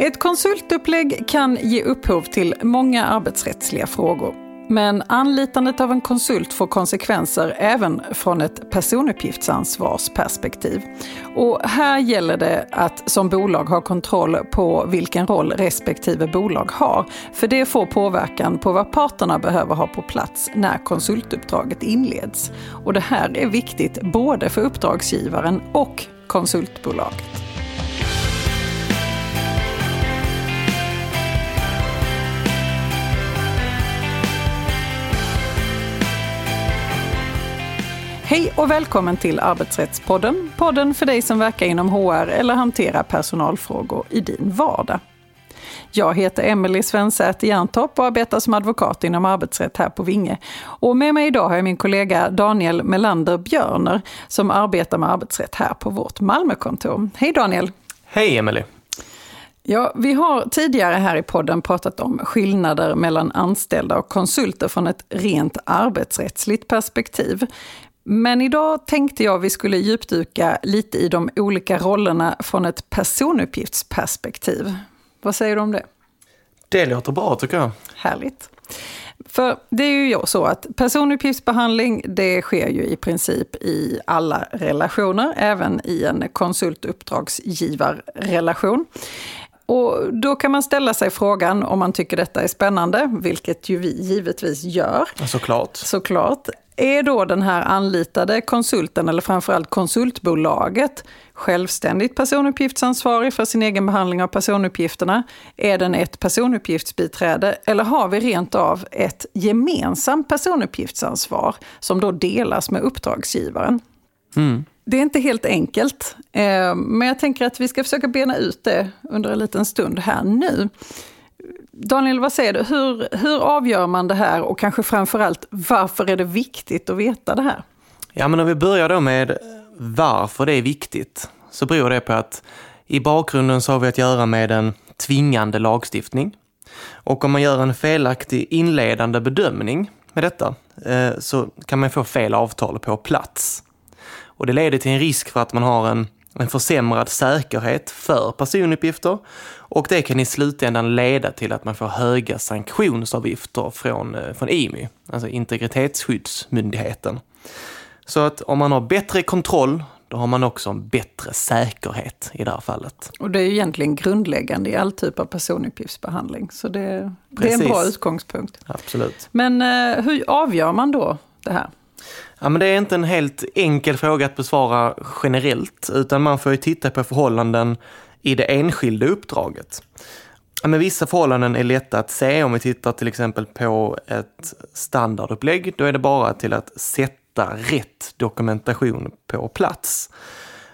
Ett konsultupplägg kan ge upphov till många arbetsrättsliga frågor. Men anlitandet av en konsult får konsekvenser även från ett personuppgiftsansvarsperspektiv. Och här gäller det att som bolag ha kontroll på vilken roll respektive bolag har. För det får påverkan på vad parterna behöver ha på plats när konsultuppdraget inleds. Och det här är viktigt både för uppdragsgivaren och konsultbolaget. Hej och välkommen till Arbetsrättspodden. Podden för dig som verkar inom HR eller hanterar personalfrågor i din vardag. Jag heter Emelie Svensäter Jerntorp och arbetar som advokat inom arbetsrätt här på Vinge. Och med mig idag har jag min kollega Daniel Melander Björner som arbetar med arbetsrätt här på vårt Malmökontor. Hej Daniel! Hej Emelie! Ja, vi har tidigare här i podden pratat om skillnader mellan anställda och konsulter från ett rent arbetsrättsligt perspektiv. Men idag tänkte jag vi skulle djupdyka lite i de olika rollerna från ett personuppgiftsperspektiv. Vad säger du om det? Det låter bra tycker jag. Härligt. För det är ju så att personuppgiftsbehandling, det sker ju i princip i alla relationer, även i en konsultuppdragsgivarrelation. Och då kan man ställa sig frågan om man tycker detta är spännande, vilket ju vi givetvis gör. Såklart. Såklart. Är då den här anlitade konsulten, eller framförallt konsultbolaget, självständigt personuppgiftsansvarig för sin egen behandling av personuppgifterna? Är den ett personuppgiftsbiträde? Eller har vi rent av ett gemensamt personuppgiftsansvar som då delas med uppdragsgivaren? Mm. Det är inte helt enkelt, eh, men jag tänker att vi ska försöka bena ut det under en liten stund här nu. Daniel, vad säger du? Hur, hur avgör man det här och kanske framförallt varför är det viktigt att veta det här? Ja, men om vi börjar då med varför det är viktigt så beror det på att i bakgrunden så har vi att göra med en tvingande lagstiftning. Och om man gör en felaktig inledande bedömning med detta eh, så kan man få fel avtal på plats. Och det leder till en risk för att man har en en försämrad säkerhet för personuppgifter och det kan i slutändan leda till att man får höga sanktionsavgifter från, eh, från IMY, alltså Integritetsskyddsmyndigheten. Så att om man har bättre kontroll då har man också en bättre säkerhet i det här fallet. Och det är ju egentligen grundläggande i all typ av personuppgiftsbehandling. Så det, det är en bra utgångspunkt. Absolut. Men eh, hur avgör man då det här? Ja, men det är inte en helt enkel fråga att besvara generellt, utan man får ju titta på förhållanden i det enskilda uppdraget. Ja, men vissa förhållanden är lätta att se om vi tittar till exempel på ett standardupplägg. Då är det bara till att sätta rätt dokumentation på plats.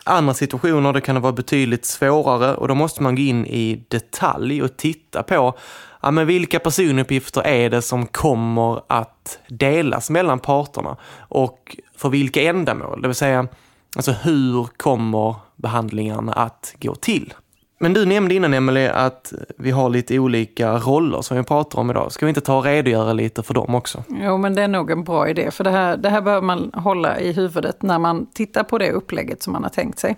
Andra situationer det kan vara betydligt svårare och då måste man gå in i detalj och titta på ja, men vilka personuppgifter är det som kommer att delas mellan parterna och för vilka ändamål? Det vill säga, alltså hur kommer behandlingarna att gå till? Men du nämnde innan Emelie att vi har lite olika roller som vi pratar om idag. Ska vi inte ta och redogöra lite för dem också? Jo, men det är nog en bra idé. För det här, det här behöver man hålla i huvudet när man tittar på det upplägget som man har tänkt sig.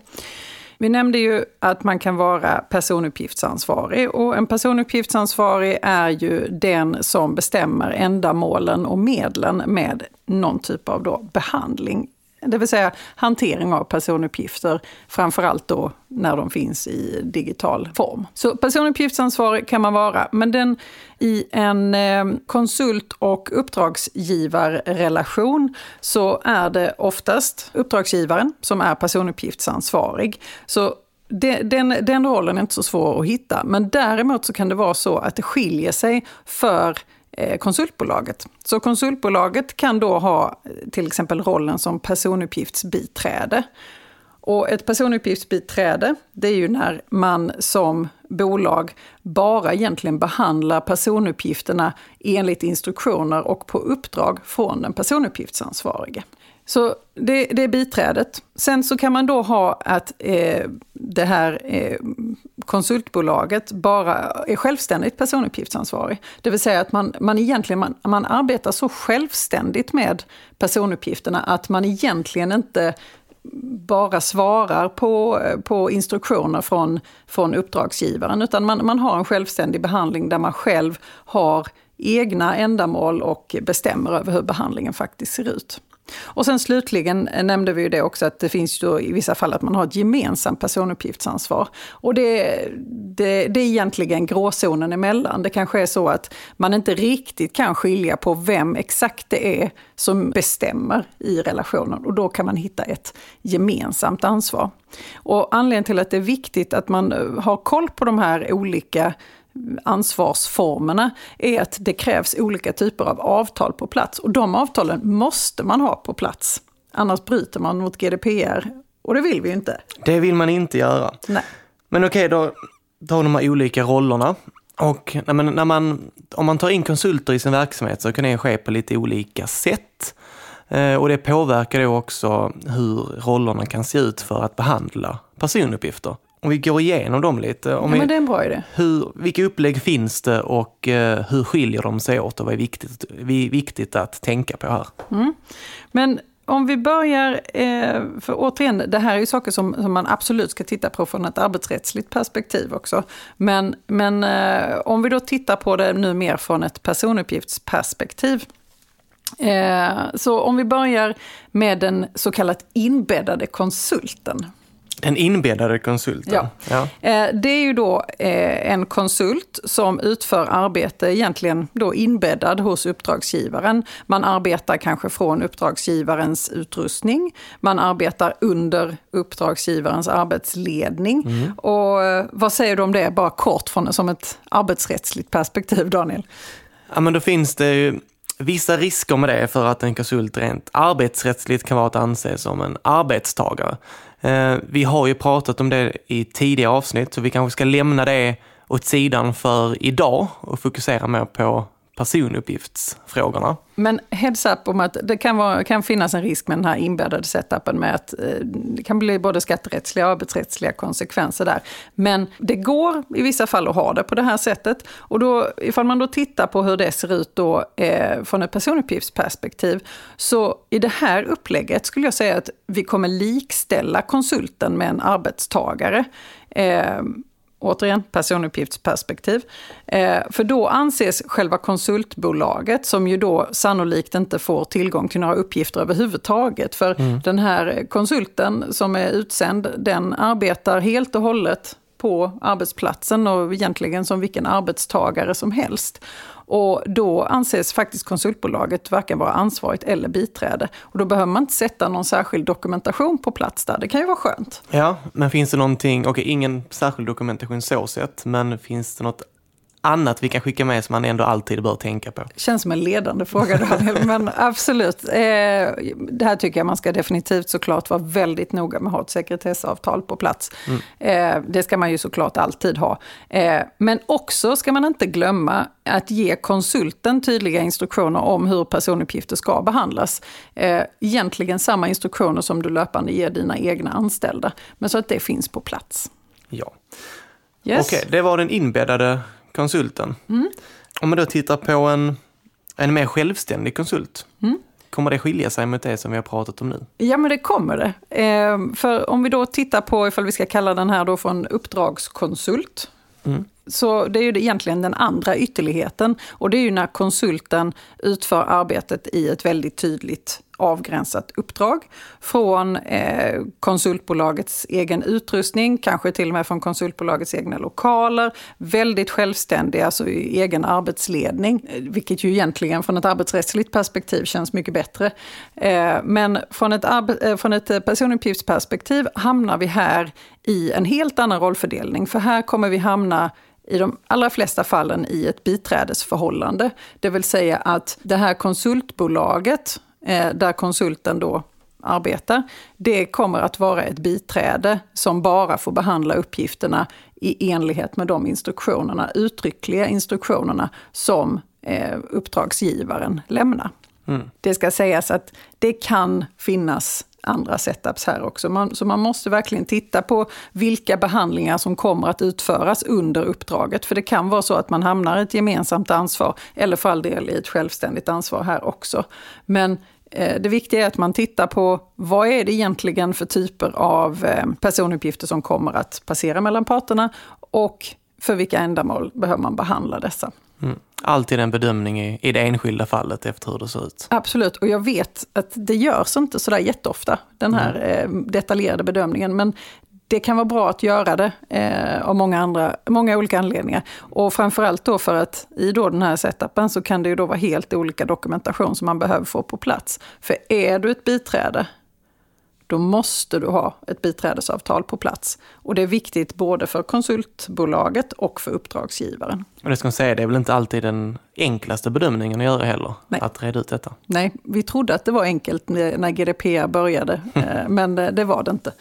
Vi nämnde ju att man kan vara personuppgiftsansvarig och en personuppgiftsansvarig är ju den som bestämmer ändamålen och medlen med någon typ av då behandling det vill säga hantering av personuppgifter, framförallt då när de finns i digital form. Så personuppgiftsansvarig kan man vara, men den i en eh, konsult och uppdragsgivarrelation så är det oftast uppdragsgivaren som är personuppgiftsansvarig. Så den, den rollen är inte så svår att hitta, men däremot så kan det vara så att det skiljer sig för Eh, konsultbolaget. Så konsultbolaget kan då ha eh, till exempel rollen som personuppgiftsbiträde. Och ett personuppgiftsbiträde, det är ju när man som bolag bara egentligen behandlar personuppgifterna enligt instruktioner och på uppdrag från den personuppgiftsansvarige. Så det, det, är biträdet. Sen så kan man då ha att eh, det här eh, konsultbolaget bara är självständigt personuppgiftsansvarig. Det vill säga att man, man egentligen man, man arbetar så självständigt med personuppgifterna att man egentligen inte bara svarar på, på instruktioner från, från uppdragsgivaren, utan man, man har en självständig behandling där man själv har egna ändamål och bestämmer över hur behandlingen faktiskt ser ut. Och sen slutligen eh, nämnde vi ju det också att det finns ju i vissa fall att man har ett gemensamt personuppgiftsansvar. Och det, det, det är egentligen gråzonen emellan. Det kanske är så att man inte riktigt kan skilja på vem exakt det är som bestämmer i relationen och då kan man hitta ett gemensamt ansvar. Och anledningen till att det är viktigt att man eh, har koll på de här olika ansvarsformerna är att det krävs olika typer av avtal på plats. Och de avtalen måste man ha på plats. Annars bryter man mot GDPR och det vill vi ju inte. Det vill man inte göra. Nej. Men okej, okay, då, har de här olika rollerna. Och när man, när man, om man tar in konsulter i sin verksamhet så kan det ske på lite olika sätt. Eh, och det påverkar då också hur rollerna kan se ut för att behandla personuppgifter. Om vi går igenom dem lite. Om ja, men det är en bra idé. Hur, vilka upplägg finns det och eh, hur skiljer de sig åt och vad är viktigt, viktigt att tänka på här? Mm. Men om vi börjar, eh, för återigen, det här är ju saker som, som, man absolut ska titta på från ett arbetsrättsligt perspektiv också. Men, men eh, om vi då tittar på det nu mer från ett personuppgiftsperspektiv. Så om vi börjar med den så kallat inbäddade konsulten. Den inbäddade konsulten? Ja. ja. Eh, det är ju då eh, en konsult som utför arbete egentligen då inbäddad hos uppdragsgivaren. Man arbetar kanske från uppdragsgivarens utrustning. Man arbetar under uppdragsgivarens arbetsledning. Mm. Och eh, vad säger du om det, bara kort från, som ett arbetsrättsligt perspektiv, Daniel? Ja, men då finns det ju vissa risker med det för att en konsult rent arbetsrättsligt kan vara att anse som en arbetstagare. Eh, vi har ju pratat om det i tidigare avsnitt så vi kanske ska lämna det åt sidan för idag och fokusera mer på personuppgiftsfrågorna. Men heads up om att det kan, vara, kan finnas en risk med den här inbäddade setupen med att eh, det kan bli både skatterättsliga och arbetsrättsliga konsekvenser där. Men det går i vissa fall att ha det på det här sättet. Och då, ifall man då tittar på hur det ser ut då eh, från ett personuppgiftsperspektiv, så i det här upplägget skulle jag säga att vi kommer likställa konsulten med en arbetstagare. Eh, återigen personuppgiftsperspektiv. Eh, för då anses själva konsultbolaget, som ju då sannolikt inte får tillgång till några uppgifter överhuvudtaget, för mm. den här konsulten som är utsänd, den arbetar helt och hållet på arbetsplatsen och egentligen som vilken arbetstagare som helst. Och då anses faktiskt konsultbolaget varken vara ansvarigt eller biträde. Och då behöver man inte sätta någon särskild dokumentation på plats där. Det kan ju vara skönt. Ja, men finns det någonting, okej okay, ingen särskild dokumentation så sett, men finns det något annat vi kan skicka med som man ändå alltid bör tänka på? Känns som en ledande fråga Daniel, men absolut. Eh, det här tycker jag man ska definitivt såklart vara väldigt noga med att ha ett sekretessavtal på plats. Mm. Eh, det ska man ju såklart alltid ha. Eh, men också ska man inte glömma att ge konsulten tydliga instruktioner om hur personuppgifter ska behandlas. Egentligen samma instruktioner som du löpande ger dina egna anställda, men så att det finns på plats. Ja. Yes. Okej, det var den inbäddade konsulten. Mm. Om man då tittar på en, en mer självständig konsult, mm. kommer det skilja sig mot det som vi har pratat om nu? Ja, men det kommer det. Eh, för om vi då tittar på, ifall vi ska kalla den här då för en uppdragskonsult, mm. så det är ju egentligen den andra ytterligheten. Och det är ju när konsulten utför arbetet i ett väldigt tydligt avgränsat uppdrag från eh, konsultbolagets egen utrustning, kanske till och med från konsultbolagets egna lokaler. Väldigt självständiga, alltså i egen arbetsledning, eh, vilket ju egentligen från ett arbetsrättsligt perspektiv känns mycket bättre. Eh, men från ett, eh, från ett personuppgiftsperspektiv hamnar vi här i en helt annan rollfördelning, för här kommer vi hamna i de allra flesta fallen i ett biträdesförhållande. Det vill säga att det här konsultbolaget där konsulten då arbetar, det kommer att vara ett biträde som bara får behandla uppgifterna i enlighet med de instruktionerna, uttryckliga instruktionerna som eh, uppdragsgivaren lämnar. Mm. Det ska sägas att det kan finnas andra setups här också. Man, så man måste verkligen titta på vilka behandlingar som kommer att utföras under uppdraget. För det kan vara så att man hamnar i ett gemensamt ansvar, eller för all del i ett självständigt ansvar här också. Men Eh, det viktiga är att man tittar på vad är det egentligen för typer av eh, personuppgifter som kommer att passera mellan parterna och för vilka ändamål behöver man behandla dessa. Mm. Alltid en bedömning i, i det enskilda fallet efter hur det ser ut. Absolut, och jag vet att det görs inte sådär jätteofta, den här mm. eh, detaljerade bedömningen. Men det kan vara bra att göra det eh, av många, andra, många olika anledningar. Och framförallt då för att i då den här setupen så kan det ju då vara helt olika dokumentation som man behöver få på plats. För är du ett biträde då måste du ha ett biträdesavtal på plats. Och det är viktigt både för konsultbolaget och för uppdragsgivaren. Och det ska man säga, det är väl inte alltid den enklaste bedömningen att göra heller, Nej. att reda ut detta? Nej, vi trodde att det var enkelt när GDPR började, eh, men det var det inte.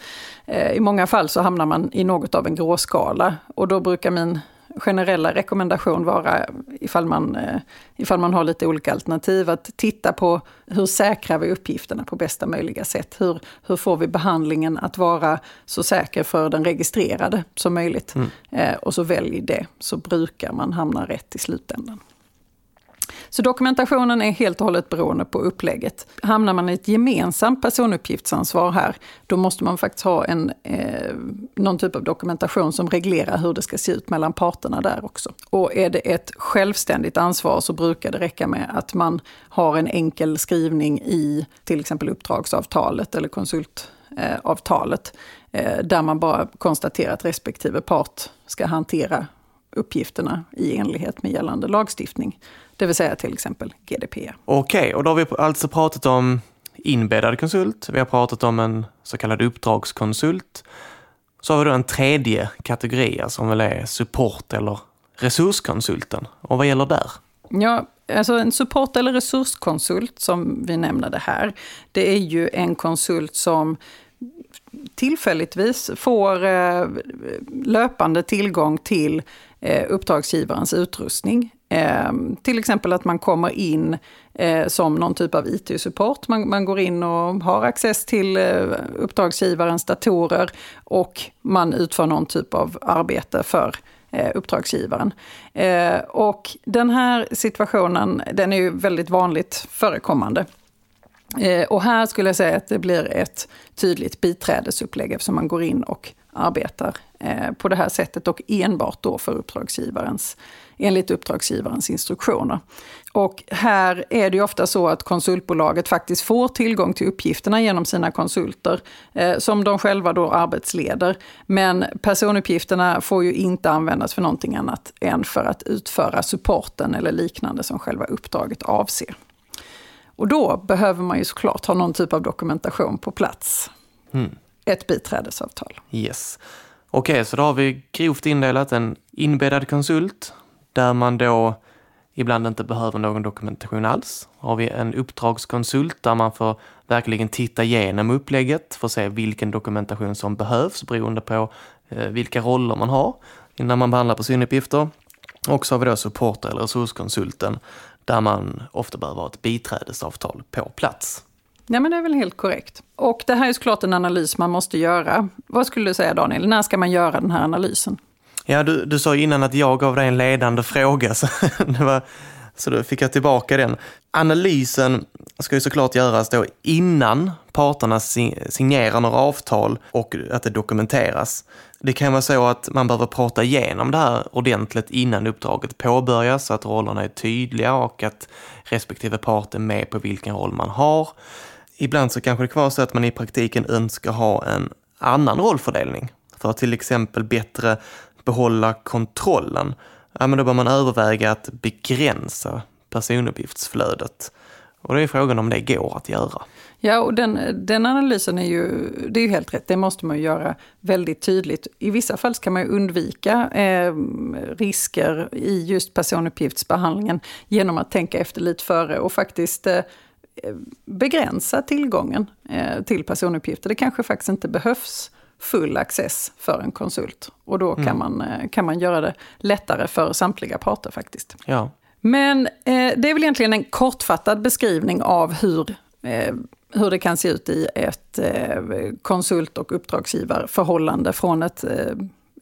Eh, I många fall så hamnar man i något av en gråskala och då brukar min generella rekommendation vara, ifall man, eh, ifall man har lite olika alternativ, att titta på hur säkrar vi uppgifterna på bästa möjliga sätt? Hur, hur får vi behandlingen att vara så säker för den registrerade som möjligt? Mm. Eh, och så välj det, så brukar man hamna rätt i slutändan. Så dokumentationen är helt och hållet beroende på upplägget. Hamnar man i ett gemensamt personuppgiftsansvar här, då måste man faktiskt ha en, eh, någon typ av dokumentation som reglerar hur det ska se ut mellan parterna där också. Och är det ett självständigt ansvar så brukar det räcka med att man har en enkel skrivning i till exempel uppdragsavtalet eller konsultavtalet, eh, eh, där man bara konstaterar att respektive part ska hantera uppgifterna i enlighet med gällande lagstiftning. Det vill säga till exempel GDPR. Okej, okay, och då har vi alltså pratat om inbäddad konsult, vi har pratat om en så kallad uppdragskonsult. Så har vi då en tredje kategori som väl är support eller resurskonsulten. Och vad gäller där? Ja, alltså en support eller resurskonsult som vi nämnde här, det är ju en konsult som tillfälligtvis får eh, löpande tillgång till Eh, uppdragsgivarens utrustning. Eh, till exempel att man kommer in eh, som någon typ av IT-support. Man, man, går in och har access till eh, uppdragsgivarens datorer och man utför någon typ av arbete för eh, uppdragsgivaren. Eh, och den här situationen, den är ju väldigt vanligt förekommande. Eh, och här skulle jag säga att det blir ett tydligt biträdesupplägg eftersom man går in och arbetar eh, på det här sättet och enbart då för uppdragsgivarens, enligt uppdragsgivarens instruktioner. Och här är det ju ofta så att konsultbolaget faktiskt får tillgång till uppgifterna genom sina konsulter, eh, som de själva då arbetsleder. Men personuppgifterna får ju inte användas för någonting annat än för att utföra supporten eller liknande som själva uppdraget avser. Och då behöver man ju såklart ha någon typ av dokumentation på plats. Mm. Ett biträdesavtal. Yes. Okej, okay, så då har vi grovt indelat en inbäddad konsult där man då ibland inte behöver någon dokumentation alls. Har vi en uppdragskonsult där man får verkligen titta igenom upplägget för att se vilken dokumentation som behövs beroende på eh, vilka roller man har innan man behandlar personuppgifter. Och så har vi då supporter eller resurskonsulten där man ofta behöver ha ett biträdesavtal på plats. Ja, men det är väl helt korrekt. Och det här är såklart en analys man måste göra. Vad skulle du säga Daniel, när ska man göra den här analysen? Ja, du, du sa innan att jag gav dig en ledande fråga, så, var, så då fick jag tillbaka den. Analysen ska ju såklart göras då innan parterna signerar några avtal och att det dokumenteras. Det kan vara så att man behöver prata igenom det här ordentligt innan uppdraget påbörjas så att rollerna är tydliga och att respektive part är med på vilken roll man har. Ibland så kanske det kan vara så att man i praktiken önskar ha en annan rollfördelning för att till exempel bättre behålla kontrollen. Ja, men då bör man överväga att begränsa personuppgiftsflödet. Och det är frågan om det går att göra. Ja, och den, den analysen är ju, det är ju helt rätt, det måste man göra väldigt tydligt. I vissa fall ska man ju undvika eh, risker i just personuppgiftsbehandlingen genom att tänka efter lite före och faktiskt eh, begränsa tillgången eh, till personuppgifter. Det kanske faktiskt inte behövs full access för en konsult. Och då kan, mm. man, eh, kan man göra det lättare för samtliga parter faktiskt. Ja. Men eh, det är väl egentligen en kortfattad beskrivning av hur eh, hur det kan se ut i ett eh, konsult och uppdragsgivarförhållande från ett, eh,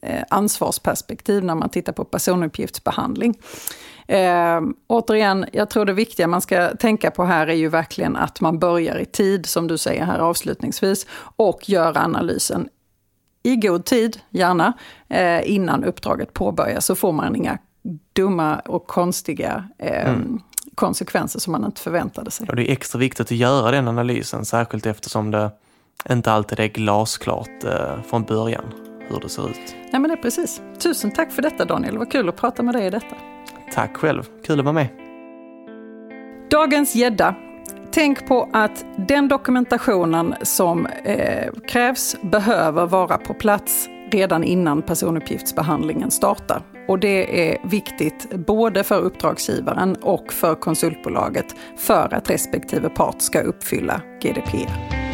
eh, ansvarsperspektiv när man tittar på personuppgiftsbehandling. Eh, återigen, jag tror det viktiga man ska tänka på här är ju verkligen att man börjar i tid, som du säger här avslutningsvis, och gör analysen i god tid, gärna, eh, innan uppdraget påbörjas, så får man inga dumma och konstiga eh, mm. konsekvenser som man inte förväntade sig. Och det är extra viktigt att göra den analysen, särskilt eftersom det inte alltid är glasklart eh, från början hur det ser ut. Nej men det är precis. Tusen tack för detta Daniel, det var kul att prata med dig i detta. Tack själv, kul att vara med. Dagens gädda. Tänk på att den dokumentationen som eh, krävs behöver vara på plats redan innan personuppgiftsbehandlingen startar. Och det är viktigt både för uppdragsgivaren och för konsultbolaget för att respektive part ska uppfylla GDPR.